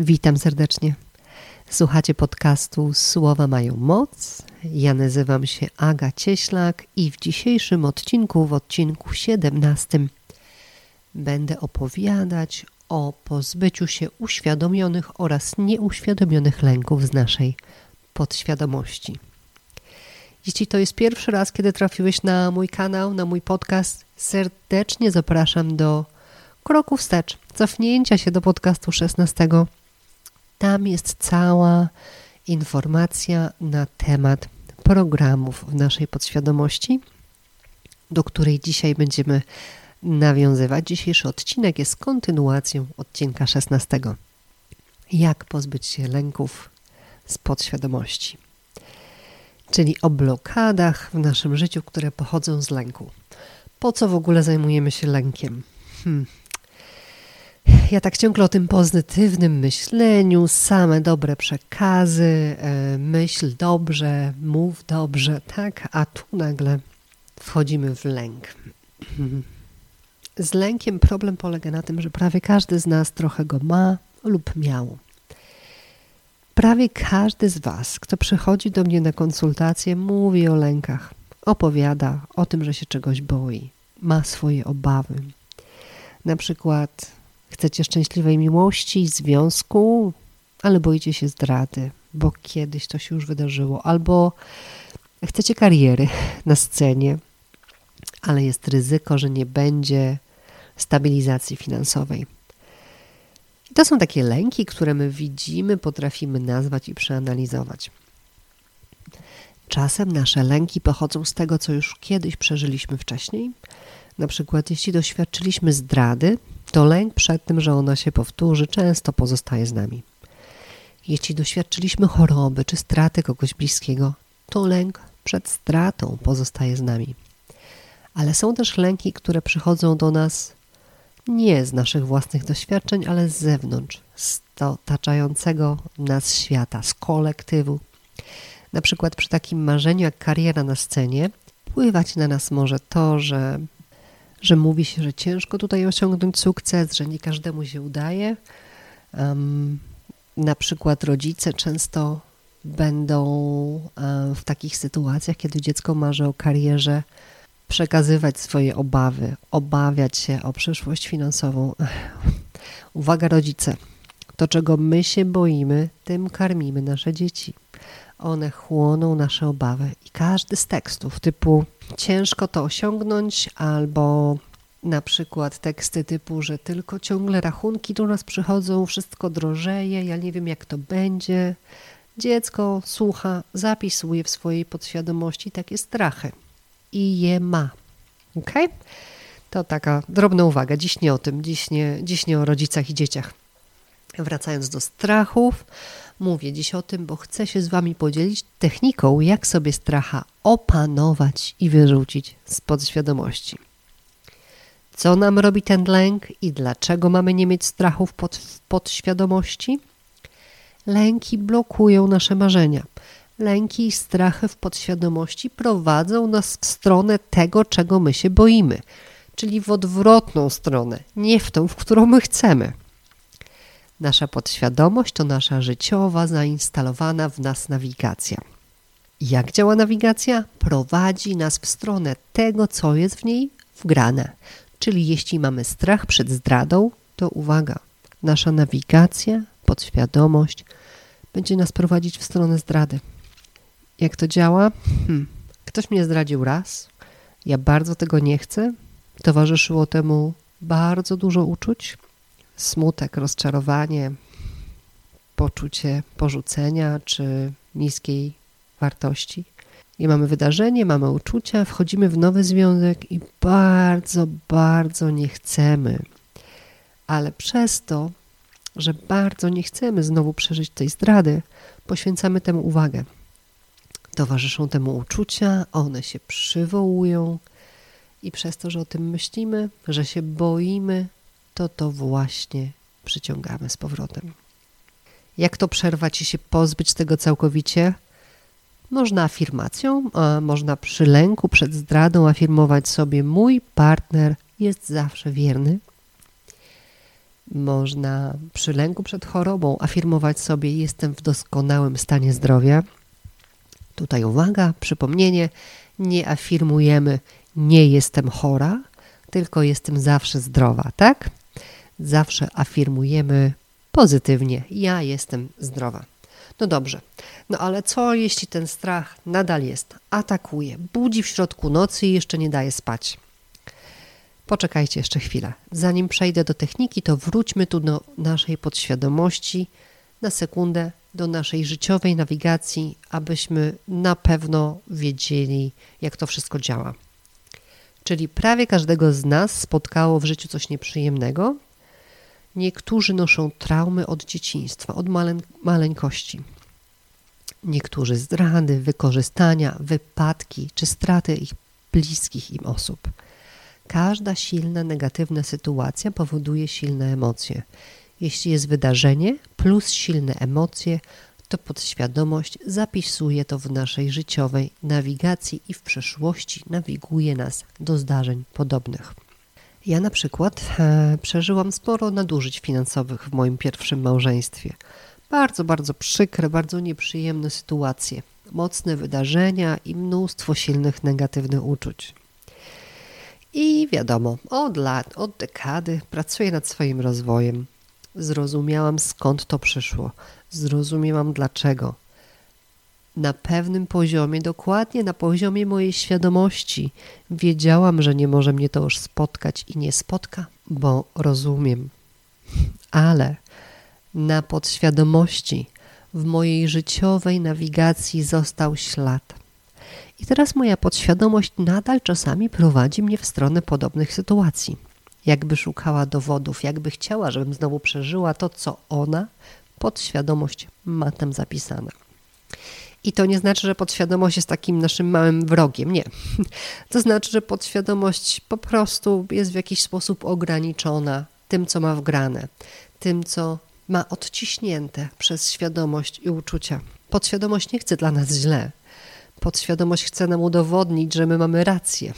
Witam serdecznie. Słuchacie podcastu Słowa mają moc. Ja nazywam się Aga Cieślak i w dzisiejszym odcinku, w odcinku 17, będę opowiadać o pozbyciu się uświadomionych oraz nieuświadomionych lęków z naszej podświadomości. Jeśli to jest pierwszy raz, kiedy trafiłeś na mój kanał, na mój podcast, serdecznie zapraszam do kroku wstecz, cofnięcia się do podcastu 16 tam jest cała informacja na temat programów w naszej podświadomości, do której dzisiaj będziemy nawiązywać. Dzisiejszy odcinek jest kontynuacją odcinka 16. Jak pozbyć się lęków z podświadomości? Czyli o blokadach w naszym życiu, które pochodzą z lęku. Po co w ogóle zajmujemy się lękiem? Hmm ja tak ciągle o tym pozytywnym myśleniu, same dobre przekazy, e, myśl dobrze, mów dobrze, tak? A tu nagle wchodzimy w lęk. Z lękiem problem polega na tym, że prawie każdy z nas trochę go ma lub miał. Prawie każdy z Was, kto przychodzi do mnie na konsultację, mówi o lękach, opowiada o tym, że się czegoś boi, ma swoje obawy. Na przykład Chcecie szczęśliwej miłości, związku, ale boicie się zdrady, bo kiedyś to się już wydarzyło, albo chcecie kariery na scenie, ale jest ryzyko, że nie będzie stabilizacji finansowej. I to są takie lęki, które my widzimy, potrafimy nazwać i przeanalizować. Czasem nasze lęki pochodzą z tego, co już kiedyś przeżyliśmy wcześniej. Na przykład, jeśli doświadczyliśmy zdrady, to lęk przed tym, że ona się powtórzy, często pozostaje z nami. Jeśli doświadczyliśmy choroby czy straty kogoś bliskiego, to lęk przed stratą pozostaje z nami. Ale są też lęki, które przychodzą do nas nie z naszych własnych doświadczeń, ale z zewnątrz, z otaczającego nas świata, z kolektywu. Na przykład przy takim marzeniu jak kariera na scenie, wpływać na nas może to, że że mówi się, że ciężko tutaj osiągnąć sukces, że nie każdemu się udaje. Um, na przykład rodzice często będą um, w takich sytuacjach, kiedy dziecko marzy o karierze, przekazywać swoje obawy, obawiać się o przyszłość finansową. Uwaga, rodzice, to czego my się boimy, tym karmimy nasze dzieci. One chłoną nasze obawy i każdy z tekstów typu ciężko to osiągnąć, albo na przykład teksty typu, że tylko ciągle rachunki do nas przychodzą, wszystko drożeje, ja nie wiem jak to będzie. Dziecko słucha, zapisuje w swojej podświadomości takie strachy i je ma. Ok? To taka drobna uwaga. Dziś nie o tym, dziś nie, dziś nie o rodzicach i dzieciach. Wracając do strachów, mówię dziś o tym, bo chcę się z Wami podzielić techniką, jak sobie stracha opanować i wyrzucić z podświadomości. Co nam robi ten lęk i dlaczego mamy nie mieć strachów pod, w podświadomości? Lęki blokują nasze marzenia. Lęki i strachy w podświadomości prowadzą nas w stronę tego, czego my się boimy, czyli w odwrotną stronę, nie w tą, w którą my chcemy. Nasza podświadomość to nasza życiowa, zainstalowana w nas nawigacja. Jak działa nawigacja? Prowadzi nas w stronę tego, co jest w niej wgrane. Czyli jeśli mamy strach przed zdradą, to uwaga, nasza nawigacja, podświadomość będzie nas prowadzić w stronę zdrady. Jak to działa? Hmm. Ktoś mnie zdradził raz, ja bardzo tego nie chcę, towarzyszyło temu bardzo dużo uczuć, smutek, rozczarowanie, poczucie porzucenia czy niskiej wartości. I mamy wydarzenie, mamy uczucia, wchodzimy w nowy związek i bardzo, bardzo nie chcemy. Ale przez to, że bardzo nie chcemy znowu przeżyć tej zdrady, poświęcamy temu uwagę. Towarzyszą temu uczucia, one się przywołują i przez to, że o tym myślimy, że się boimy, to to właśnie przyciągamy z powrotem. Jak to przerwać i się pozbyć tego całkowicie? Można afirmacją, a można przy lęku przed zdradą afirmować sobie: Mój partner jest zawsze wierny. Można przy lęku przed chorobą afirmować sobie: Jestem w doskonałym stanie zdrowia. Tutaj uwaga, przypomnienie: nie afirmujemy nie jestem chora, tylko jestem zawsze zdrowa, tak? Zawsze afirmujemy pozytywnie: ja jestem zdrowa. No dobrze, no ale co jeśli ten strach nadal jest, atakuje, budzi w środku nocy i jeszcze nie daje spać? Poczekajcie jeszcze chwilę. Zanim przejdę do techniki, to wróćmy tu do naszej podświadomości na sekundę, do naszej życiowej nawigacji, abyśmy na pewno wiedzieli, jak to wszystko działa. Czyli prawie każdego z nas spotkało w życiu coś nieprzyjemnego. Niektórzy noszą traumy od dzieciństwa, od maleń maleńkości. Niektórzy zdrady, wykorzystania, wypadki czy straty ich bliskich im osób. Każda silna negatywna sytuacja powoduje silne emocje. Jeśli jest wydarzenie plus silne emocje, to podświadomość zapisuje to w naszej życiowej nawigacji i w przeszłości nawiguje nas do zdarzeń podobnych. Ja na przykład e, przeżyłam sporo nadużyć finansowych w moim pierwszym małżeństwie. Bardzo, bardzo przykre, bardzo nieprzyjemne sytuacje, mocne wydarzenia i mnóstwo silnych negatywnych uczuć. I wiadomo, od lat, od dekady pracuję nad swoim rozwojem. Zrozumiałam skąd to przyszło, zrozumiałam dlaczego. Na pewnym poziomie, dokładnie na poziomie mojej świadomości, wiedziałam, że nie może mnie to już spotkać i nie spotka, bo rozumiem. Ale na podświadomości, w mojej życiowej nawigacji został ślad. I teraz moja podświadomość nadal czasami prowadzi mnie w stronę podobnych sytuacji. Jakby szukała dowodów, jakby chciała, żebym znowu przeżyła to, co ona, podświadomość, ma tam zapisane. I to nie znaczy, że podświadomość jest takim naszym małym wrogiem. Nie. To znaczy, że podświadomość po prostu jest w jakiś sposób ograniczona tym, co ma wgrane, tym, co ma odciśnięte przez świadomość i uczucia. Podświadomość nie chce dla nas źle. Podświadomość chce nam udowodnić, że my mamy rację.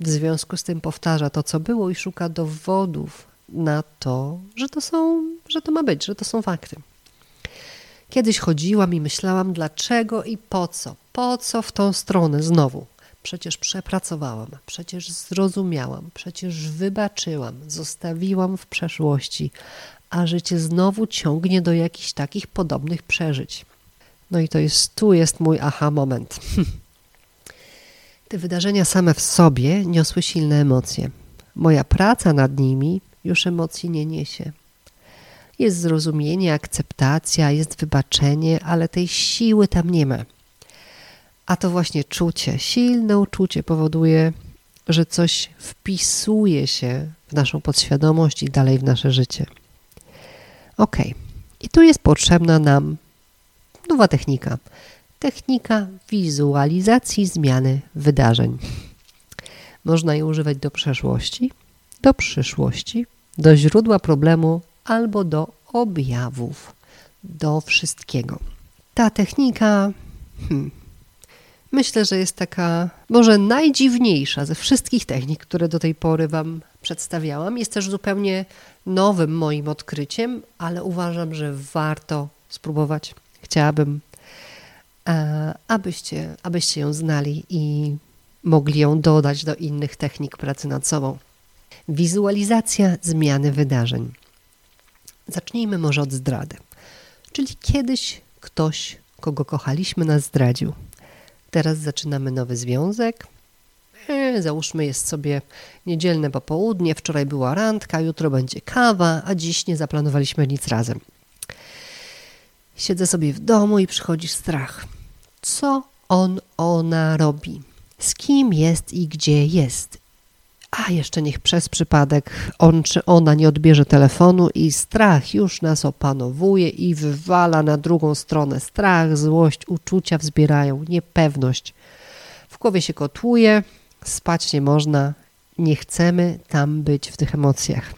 W związku z tym powtarza to, co było i szuka dowodów na to, że to są, że to ma być, że to są fakty. Kiedyś chodziłam i myślałam, dlaczego i po co, po co w tą stronę znowu. Przecież przepracowałam, przecież zrozumiałam, przecież wybaczyłam, zostawiłam w przeszłości, a życie znowu ciągnie do jakichś takich podobnych przeżyć. No i to jest, tu jest mój aha moment. Te wydarzenia same w sobie niosły silne emocje. Moja praca nad nimi już emocji nie niesie. Jest zrozumienie, akceptacja, jest wybaczenie, ale tej siły tam nie ma. A to właśnie czucie, silne uczucie powoduje, że coś wpisuje się w naszą podświadomość i dalej w nasze życie. Ok, i tu jest potrzebna nam nowa technika. Technika wizualizacji zmiany wydarzeń. Można jej używać do przeszłości, do przyszłości, do źródła problemu albo do objawów, do wszystkiego. Ta technika, hmm, myślę, że jest taka może najdziwniejsza ze wszystkich technik, które do tej pory Wam przedstawiałam. Jest też zupełnie nowym moim odkryciem, ale uważam, że warto spróbować. Chciałabym, e, abyście, abyście ją znali i mogli ją dodać do innych technik pracy nad sobą. Wizualizacja zmiany wydarzeń. Zacznijmy może od zdrady. Czyli kiedyś ktoś, kogo kochaliśmy, nas zdradził. Teraz zaczynamy nowy związek. E, załóżmy, jest sobie niedzielne popołudnie, wczoraj była randka, jutro będzie kawa, a dziś nie zaplanowaliśmy nic razem. Siedzę sobie w domu i przychodzi strach. Co on, ona robi? Z kim jest i gdzie jest? A jeszcze niech przez przypadek on czy ona nie odbierze telefonu i strach już nas opanowuje i wywala na drugą stronę. Strach, złość, uczucia wzbierają, niepewność. W głowie się kotłuje, spać nie można, nie chcemy tam być w tych emocjach.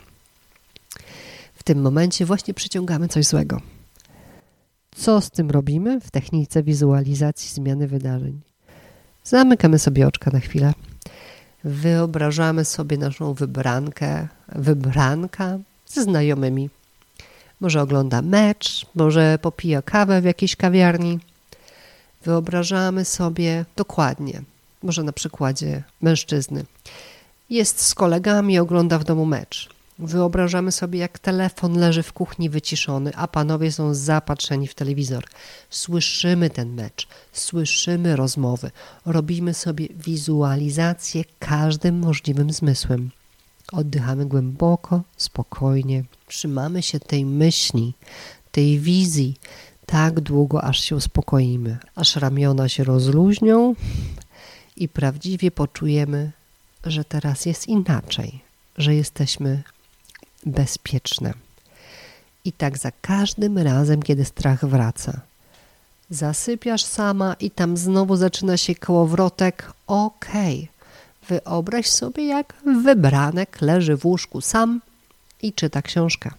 W tym momencie właśnie przyciągamy coś złego. Co z tym robimy w technice wizualizacji zmiany wydarzeń? Zamykamy sobie oczka na chwilę. Wyobrażamy sobie naszą wybrankę, wybranka ze znajomymi. Może ogląda mecz, może popija kawę w jakiejś kawiarni. Wyobrażamy sobie dokładnie, może na przykładzie mężczyzny. Jest z kolegami, ogląda w domu mecz. Wyobrażamy sobie, jak telefon leży w kuchni wyciszony, a panowie są zapatrzeni w telewizor. Słyszymy ten mecz, słyszymy rozmowy, robimy sobie wizualizację każdym możliwym zmysłem. Oddychamy głęboko, spokojnie, trzymamy się tej myśli, tej wizji tak długo, aż się uspokoimy, aż ramiona się rozluźnią i prawdziwie poczujemy, że teraz jest inaczej, że jesteśmy bezpieczne. I tak za każdym razem, kiedy strach wraca. Zasypiasz sama i tam znowu zaczyna się kołowrotek. Okej, okay. wyobraź sobie, jak wybranek leży w łóżku sam i czyta książkę.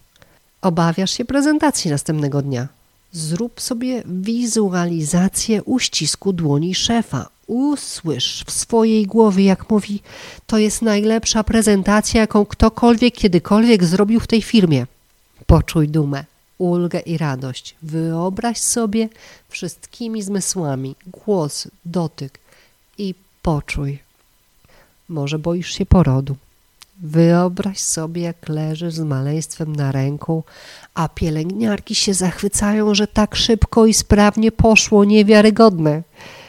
Obawiasz się prezentacji następnego dnia. Zrób sobie wizualizację uścisku dłoni szefa. Usłysz w swojej głowie, jak mówi, to jest najlepsza prezentacja, jaką ktokolwiek kiedykolwiek zrobił w tej firmie. Poczuj dumę, ulgę i radość. Wyobraź sobie wszystkimi zmysłami głos, dotyk i poczuj. Może boisz się porodu. Wyobraź sobie, jak leżysz z maleństwem na ręku, a pielęgniarki się zachwycają, że tak szybko i sprawnie poszło, niewiarygodne.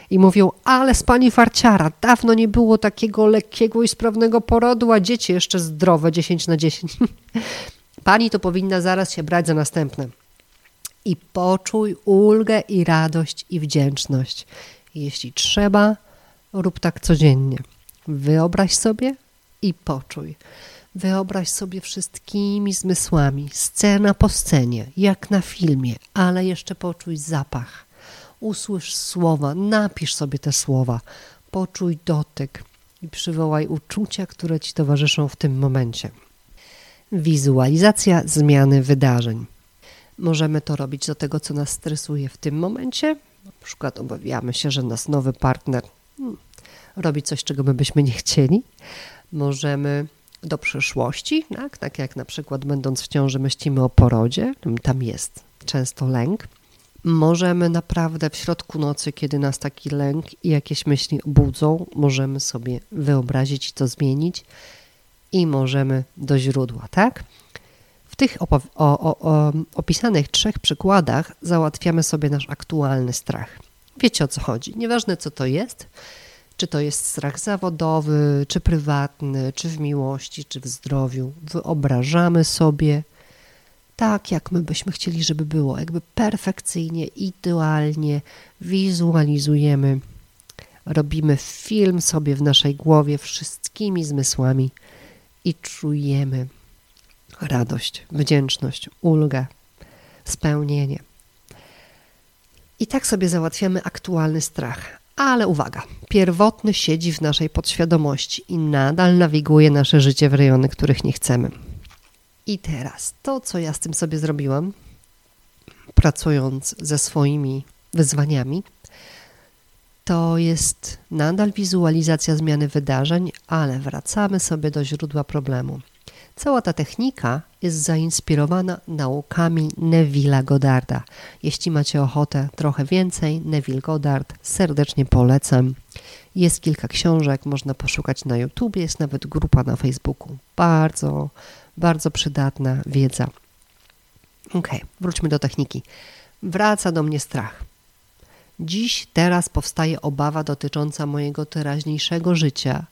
I mówią, ale z pani farciara, dawno nie było takiego lekkiego i sprawnego porodu, a dzieci jeszcze zdrowe, 10 na 10. pani to powinna zaraz się brać za następne. I poczuj ulgę i radość i wdzięczność. Jeśli trzeba, rób tak codziennie. Wyobraź sobie, i poczuj. Wyobraź sobie wszystkimi zmysłami, scena po scenie, jak na filmie, ale jeszcze poczuj zapach. Usłysz słowa, napisz sobie te słowa, poczuj dotyk i przywołaj uczucia, które ci towarzyszą w tym momencie. Wizualizacja zmiany wydarzeń. Możemy to robić do tego, co nas stresuje w tym momencie. Na przykład obawiamy się, że nas nowy partner hmm, robi coś, czego my byśmy nie chcieli, możemy do przyszłości, tak? tak jak na przykład będąc w ciąży myślimy o porodzie, tam jest często lęk. Możemy naprawdę w środku nocy, kiedy nas taki lęk i jakieś myśli budzą, możemy sobie wyobrazić to zmienić i możemy do źródła, tak? W tych o, o, o, opisanych trzech przykładach załatwiamy sobie nasz aktualny strach. Wiecie o co chodzi. Nieważne co to jest, czy to jest strach zawodowy, czy prywatny, czy w miłości, czy w zdrowiu. Wyobrażamy sobie tak, jak my byśmy chcieli, żeby było, jakby perfekcyjnie, idealnie wizualizujemy. Robimy film sobie w naszej głowie wszystkimi zmysłami i czujemy radość, wdzięczność, ulgę, spełnienie. I tak sobie załatwiamy aktualny strach. Ale uwaga, pierwotny siedzi w naszej podświadomości i nadal nawiguje nasze życie w rejony, których nie chcemy. I teraz to, co ja z tym sobie zrobiłam, pracując ze swoimi wyzwaniami, to jest nadal wizualizacja zmiany wydarzeń, ale wracamy sobie do źródła problemu. Cała ta technika jest zainspirowana naukami Neville'a Goddarda. Jeśli macie ochotę trochę więcej, Neville Goddard serdecznie polecam. Jest kilka książek, można poszukać na YouTube, jest nawet grupa na Facebooku. Bardzo, bardzo przydatna wiedza. Ok, wróćmy do techniki. Wraca do mnie strach. Dziś, teraz powstaje obawa dotycząca mojego teraźniejszego życia,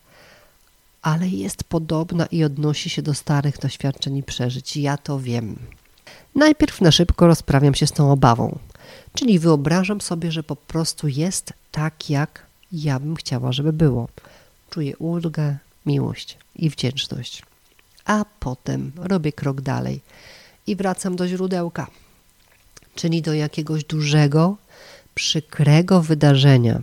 ale jest podobna i odnosi się do starych doświadczeń i przeżyć. Ja to wiem. Najpierw na szybko rozprawiam się z tą obawą, czyli wyobrażam sobie, że po prostu jest tak, jak ja bym chciała, żeby było. Czuję ulgę, miłość i wdzięczność. A potem robię krok dalej i wracam do źródełka, czyli do jakiegoś dużego, przykrego wydarzenia,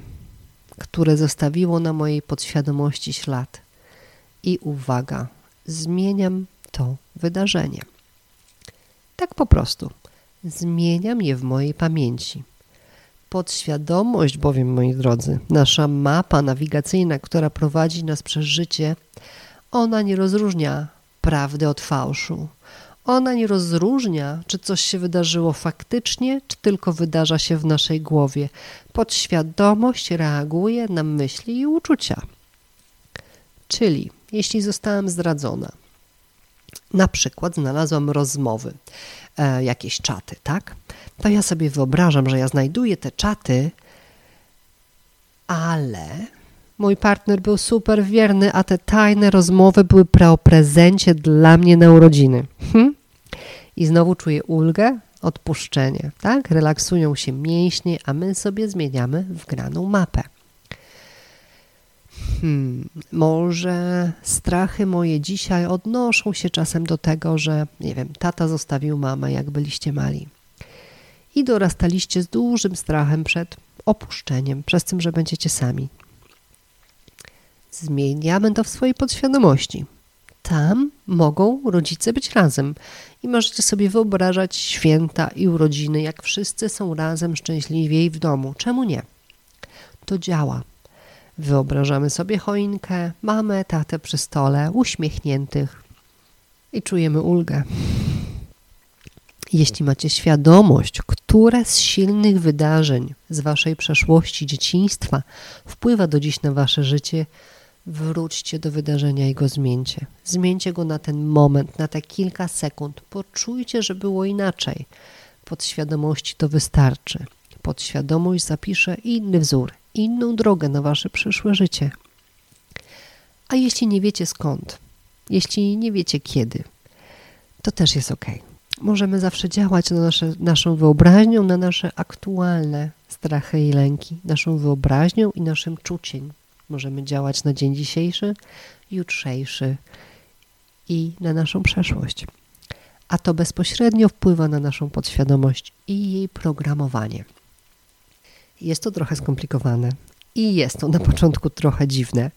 które zostawiło na mojej podświadomości ślad i uwaga, zmieniam to wydarzenie. Tak po prostu. Zmieniam je w mojej pamięci. Podświadomość bowiem, moi drodzy, nasza mapa nawigacyjna, która prowadzi nas przez życie, ona nie rozróżnia prawdy od fałszu. Ona nie rozróżnia, czy coś się wydarzyło faktycznie, czy tylko wydarza się w naszej głowie. Podświadomość reaguje na myśli i uczucia. Czyli, jeśli zostałam zdradzona, na przykład znalazłam rozmowy, e, jakieś czaty, tak? To ja sobie wyobrażam, że ja znajduję te czaty, ale mój partner był super wierny, a te tajne rozmowy były o prezencie dla mnie na urodziny. Hm? I znowu czuję ulgę, odpuszczenie, tak? Relaksują się mięśnie, a my sobie zmieniamy wgraną mapę. Hmm, może strachy moje dzisiaj odnoszą się czasem do tego, że, nie wiem, tata zostawił mamę, jak byliście mali. I dorastaliście z dużym strachem przed opuszczeniem, przez tym, że będziecie sami. Zmieniamy to w swojej podświadomości. Tam mogą rodzice być razem i możecie sobie wyobrażać święta i urodziny, jak wszyscy są razem szczęśliwiej w domu. Czemu nie? To działa. Wyobrażamy sobie choinkę, mamę, tatę przy stole, uśmiechniętych i czujemy ulgę. Jeśli macie świadomość, które z silnych wydarzeń z waszej przeszłości dzieciństwa wpływa do dziś na wasze życie, wróćcie do wydarzenia i go zmieńcie. Zmieńcie go na ten moment, na te kilka sekund. Poczujcie, że było inaczej. Podświadomości to wystarczy. Podświadomość zapisze inny wzór, inną drogę na wasze przyszłe życie. A jeśli nie wiecie skąd, jeśli nie wiecie kiedy, to też jest ok. Możemy zawsze działać na nasze, naszą wyobraźnią, na nasze aktualne strachy i lęki, naszą wyobraźnią i naszym czuciem. Możemy działać na dzień dzisiejszy, jutrzejszy i na naszą przeszłość. A to bezpośrednio wpływa na naszą podświadomość i jej programowanie. Jest to trochę skomplikowane i jest to na początku trochę dziwne,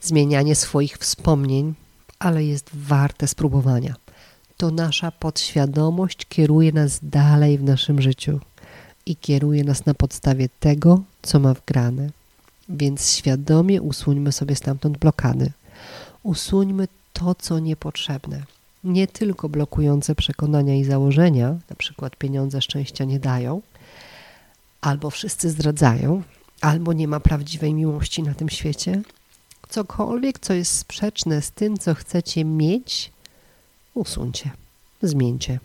zmienianie swoich wspomnień, ale jest warte spróbowania. To nasza podświadomość kieruje nas dalej w naszym życiu i kieruje nas na podstawie tego, co ma wgrane. Więc świadomie usuńmy sobie stamtąd blokady. Usuńmy to, co niepotrzebne. Nie tylko blokujące przekonania i założenia, na przykład pieniądze szczęścia nie dają, albo wszyscy zdradzają, albo nie ma prawdziwej miłości na tym świecie. Cokolwiek, co jest sprzeczne z tym, co chcecie mieć, usuńcie, zmieńcie.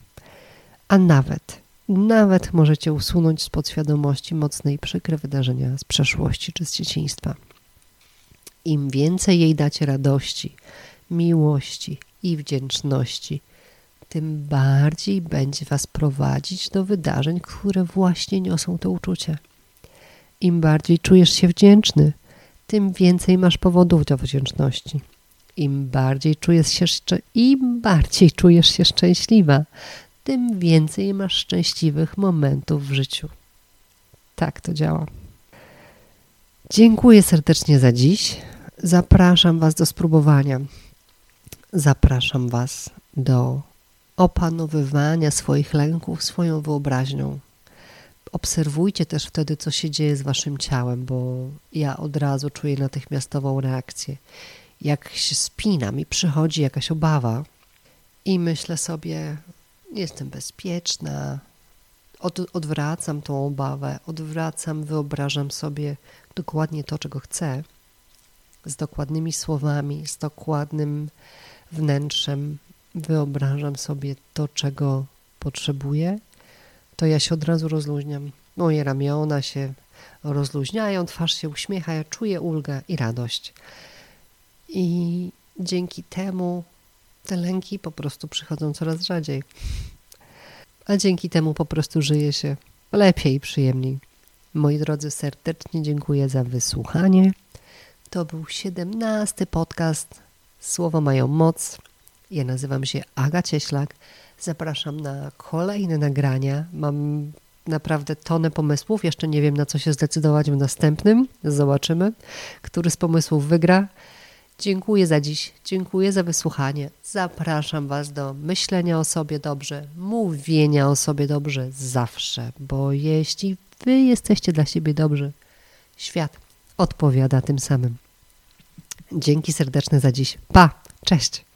A nawet nawet możecie usunąć z podświadomości mocne i przykre wydarzenia z przeszłości czy z dzieciństwa. Im więcej jej dacie radości, miłości i wdzięczności, tym bardziej będzie Was prowadzić do wydarzeń, które właśnie niosą to uczucie. Im bardziej czujesz się wdzięczny, tym więcej masz powodów do wdzięczności. Im bardziej czujesz się, im bardziej czujesz się szczęśliwa, tym więcej masz szczęśliwych momentów w życiu. Tak to działa. Dziękuję serdecznie za dziś. Zapraszam Was do spróbowania. Zapraszam Was do opanowywania swoich lęków swoją wyobraźnią. Obserwujcie też wtedy, co się dzieje z Waszym ciałem, bo ja od razu czuję natychmiastową reakcję. Jak się spinam i przychodzi jakaś obawa, i myślę sobie, jestem bezpieczna, od, odwracam tą obawę, odwracam, wyobrażam sobie dokładnie to, czego chcę, z dokładnymi słowami, z dokładnym wnętrzem, wyobrażam sobie to, czego potrzebuję, to ja się od razu rozluźniam. Moje ramiona się rozluźniają, twarz się uśmiecha, ja czuję ulgę i radość. I dzięki temu te lęki po prostu przychodzą coraz rzadziej. A dzięki temu po prostu żyje się lepiej i przyjemniej. Moi drodzy, serdecznie dziękuję za wysłuchanie. To był siedemnasty podcast Słowo mają moc. Ja nazywam się Aga Cieślak. Zapraszam na kolejne nagrania. Mam naprawdę tonę pomysłów. Jeszcze nie wiem, na co się zdecydować w następnym. Zobaczymy, który z pomysłów wygra. Dziękuję za dziś, dziękuję za wysłuchanie. Zapraszam Was do myślenia o sobie dobrze, mówienia o sobie dobrze zawsze, bo jeśli Wy jesteście dla siebie dobrzy, świat odpowiada tym samym. Dzięki serdeczne za dziś. Pa, cześć.